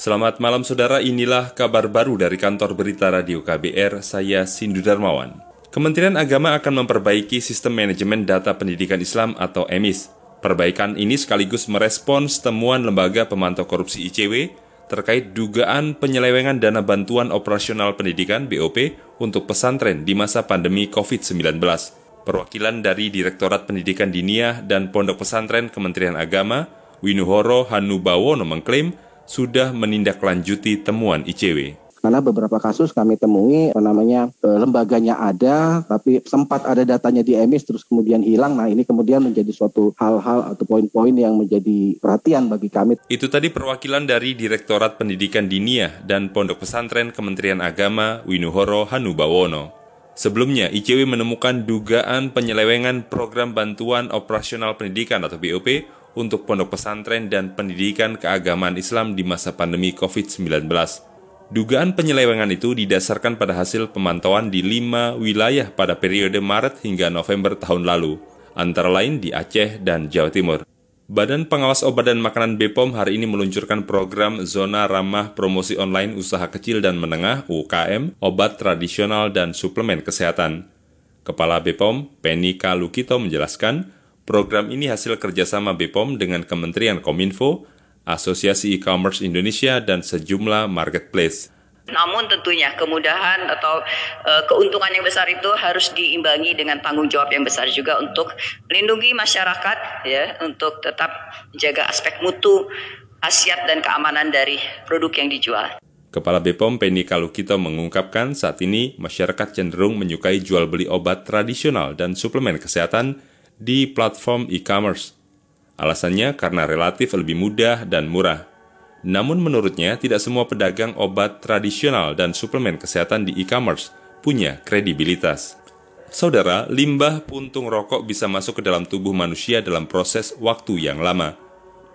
Selamat malam saudara, inilah kabar baru dari kantor berita radio KBR, saya Sindu Darmawan. Kementerian Agama akan memperbaiki sistem manajemen data pendidikan Islam atau EMIS. Perbaikan ini sekaligus merespons temuan Lembaga Pemantau Korupsi ICW terkait dugaan penyelewengan dana bantuan operasional pendidikan BOP untuk pesantren di masa pandemi COVID-19. Perwakilan dari Direktorat Pendidikan Diniyah dan Pondok Pesantren Kementerian Agama, Winuhoro Hanubawono mengklaim sudah menindaklanjuti temuan ICW. Karena beberapa kasus kami temui namanya e, lembaganya ada tapi sempat ada datanya di emis terus kemudian hilang. Nah, ini kemudian menjadi suatu hal-hal atau poin-poin yang menjadi perhatian bagi kami. Itu tadi perwakilan dari Direktorat Pendidikan Diniyah dan Pondok Pesantren Kementerian Agama Winuhoro Hanubawono. Sebelumnya, ICW menemukan dugaan penyelewengan program bantuan operasional pendidikan atau BOP untuk pondok pesantren dan pendidikan keagamaan Islam di masa pandemi COVID-19. Dugaan penyelewengan itu didasarkan pada hasil pemantauan di lima wilayah pada periode Maret hingga November tahun lalu, antara lain di Aceh dan Jawa Timur. Badan Pengawas Obat dan Makanan BPOM hari ini meluncurkan program Zona Ramah Promosi Online Usaha Kecil dan Menengah UKM, obat tradisional dan suplemen kesehatan. Kepala BPOM, Penny Kalukito menjelaskan, Program ini hasil kerjasama BPOM dengan Kementerian Kominfo, Asosiasi E-Commerce Indonesia, dan sejumlah marketplace. Namun tentunya kemudahan atau e, keuntungan yang besar itu harus diimbangi dengan tanggung jawab yang besar juga untuk melindungi masyarakat ya untuk tetap menjaga aspek mutu, khasiat dan keamanan dari produk yang dijual. Kepala BPOM Penny Kalukito mengungkapkan saat ini masyarakat cenderung menyukai jual beli obat tradisional dan suplemen kesehatan di platform e-commerce. Alasannya karena relatif lebih mudah dan murah. Namun menurutnya tidak semua pedagang obat tradisional dan suplemen kesehatan di e-commerce punya kredibilitas. Saudara, limbah puntung rokok bisa masuk ke dalam tubuh manusia dalam proses waktu yang lama.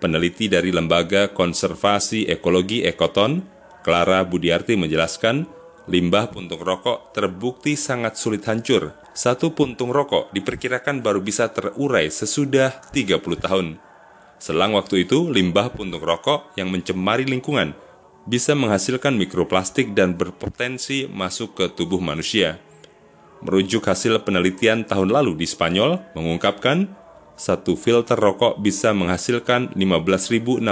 Peneliti dari Lembaga Konservasi Ekologi Ekoton, Clara Budiarti menjelaskan, limbah puntung rokok terbukti sangat sulit hancur. Satu puntung rokok diperkirakan baru bisa terurai sesudah 30 tahun. Selang waktu itu, limbah puntung rokok yang mencemari lingkungan bisa menghasilkan mikroplastik dan berpotensi masuk ke tubuh manusia. Merujuk hasil penelitian tahun lalu di Spanyol, mengungkapkan satu filter rokok bisa menghasilkan 15.600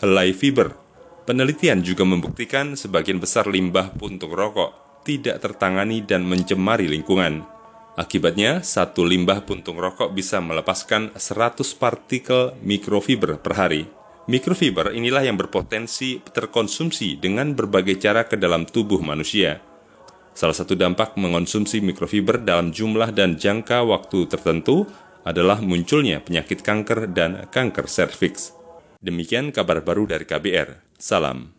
helai fiber Penelitian juga membuktikan sebagian besar limbah puntung rokok tidak tertangani dan mencemari lingkungan. Akibatnya, satu limbah puntung rokok bisa melepaskan 100 partikel mikrofiber per hari. Mikrofiber inilah yang berpotensi terkonsumsi dengan berbagai cara ke dalam tubuh manusia. Salah satu dampak mengonsumsi mikrofiber dalam jumlah dan jangka waktu tertentu adalah munculnya penyakit kanker dan kanker serviks. Demikian kabar baru dari KBR. Salam.